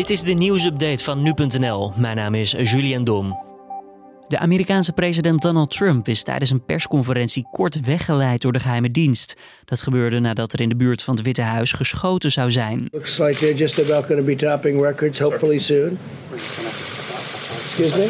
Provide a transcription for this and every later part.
Dit is de nieuwsupdate van nu.nl. Mijn naam is Julian Dom. De Amerikaanse president Donald Trump is tijdens een persconferentie kort weggeleid door de geheime dienst. Dat gebeurde nadat er in de buurt van het Witte Huis geschoten zou zijn. Looks like they're just about going to be topping records, hopefully soon. Excuse me?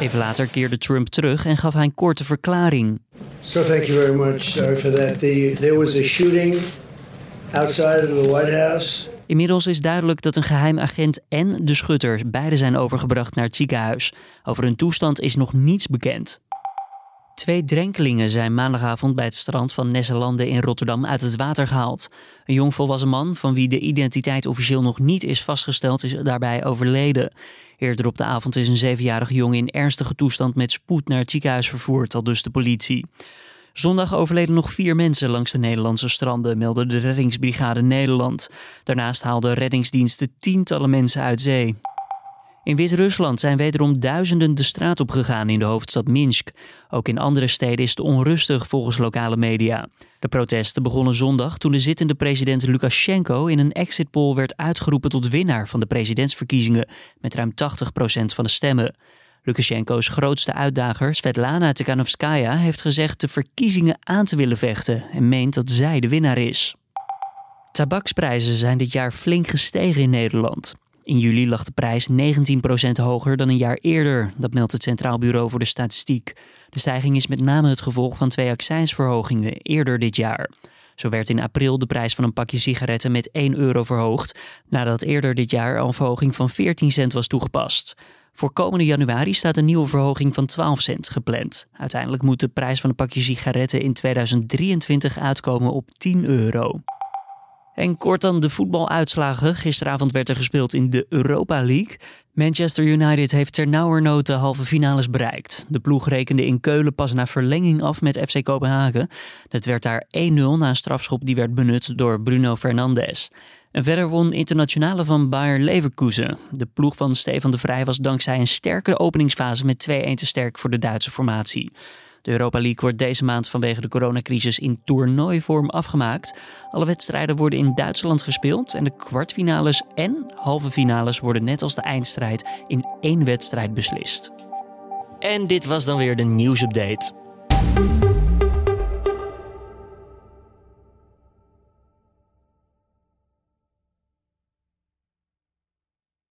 Even later keerde Trump terug en gaf hij een korte verklaring. So thank you very much. Sorry for that. The, there was a shooting outside of the White House. Inmiddels is duidelijk dat een geheim agent en de schutter beide zijn overgebracht naar het ziekenhuis. Over hun toestand is nog niets bekend. Twee drenkelingen zijn maandagavond bij het strand van Nesselande in Rotterdam uit het water gehaald. Een jongvolwassen man, van wie de identiteit officieel nog niet is vastgesteld, is daarbij overleden. Eerder op de avond is een zevenjarige jongen in ernstige toestand met spoed naar het ziekenhuis vervoerd, al dus de politie. Zondag overleden nog vier mensen langs de Nederlandse stranden, meldde de Reddingsbrigade Nederland. Daarnaast haalden reddingsdiensten tientallen mensen uit zee. In Wit-Rusland zijn wederom duizenden de straat op gegaan in de hoofdstad Minsk. Ook in andere steden is het onrustig volgens lokale media. De protesten begonnen zondag toen de zittende president Lukashenko in een exit poll werd uitgeroepen tot winnaar van de presidentsverkiezingen met ruim 80% van de stemmen. Lukashenko's grootste uitdager, Svetlana Tikhanovskaya, heeft gezegd de verkiezingen aan te willen vechten en meent dat zij de winnaar is. Tabaksprijzen zijn dit jaar flink gestegen in Nederland. In juli lag de prijs 19% hoger dan een jaar eerder, dat meldt het Centraal Bureau voor de Statistiek. De stijging is met name het gevolg van twee accijnsverhogingen eerder dit jaar. Zo werd in april de prijs van een pakje sigaretten met 1 euro verhoogd, nadat eerder dit jaar al een verhoging van 14 cent was toegepast. Voor komende januari staat een nieuwe verhoging van 12 cent gepland. Uiteindelijk moet de prijs van een pakje sigaretten in 2023 uitkomen op 10 euro. En kort dan de voetbaluitslagen. Gisteravond werd er gespeeld in de Europa League. Manchester United heeft ternauwernood de halve finales bereikt. De ploeg rekende in Keulen pas na verlenging af met FC Kopenhagen. Het werd daar 1-0 na een strafschop die werd benut door Bruno Fernandes. En verder won internationale van Bayer Leverkusen. De ploeg van Stefan de Vrij was dankzij een sterke openingsfase met 2-1 te sterk voor de Duitse formatie. De Europa League wordt deze maand vanwege de coronacrisis in toernooivorm afgemaakt. Alle wedstrijden worden in Duitsland gespeeld en de kwartfinales en halve finales worden net als de eindstrijd in één wedstrijd beslist. En dit was dan weer de nieuwsupdate.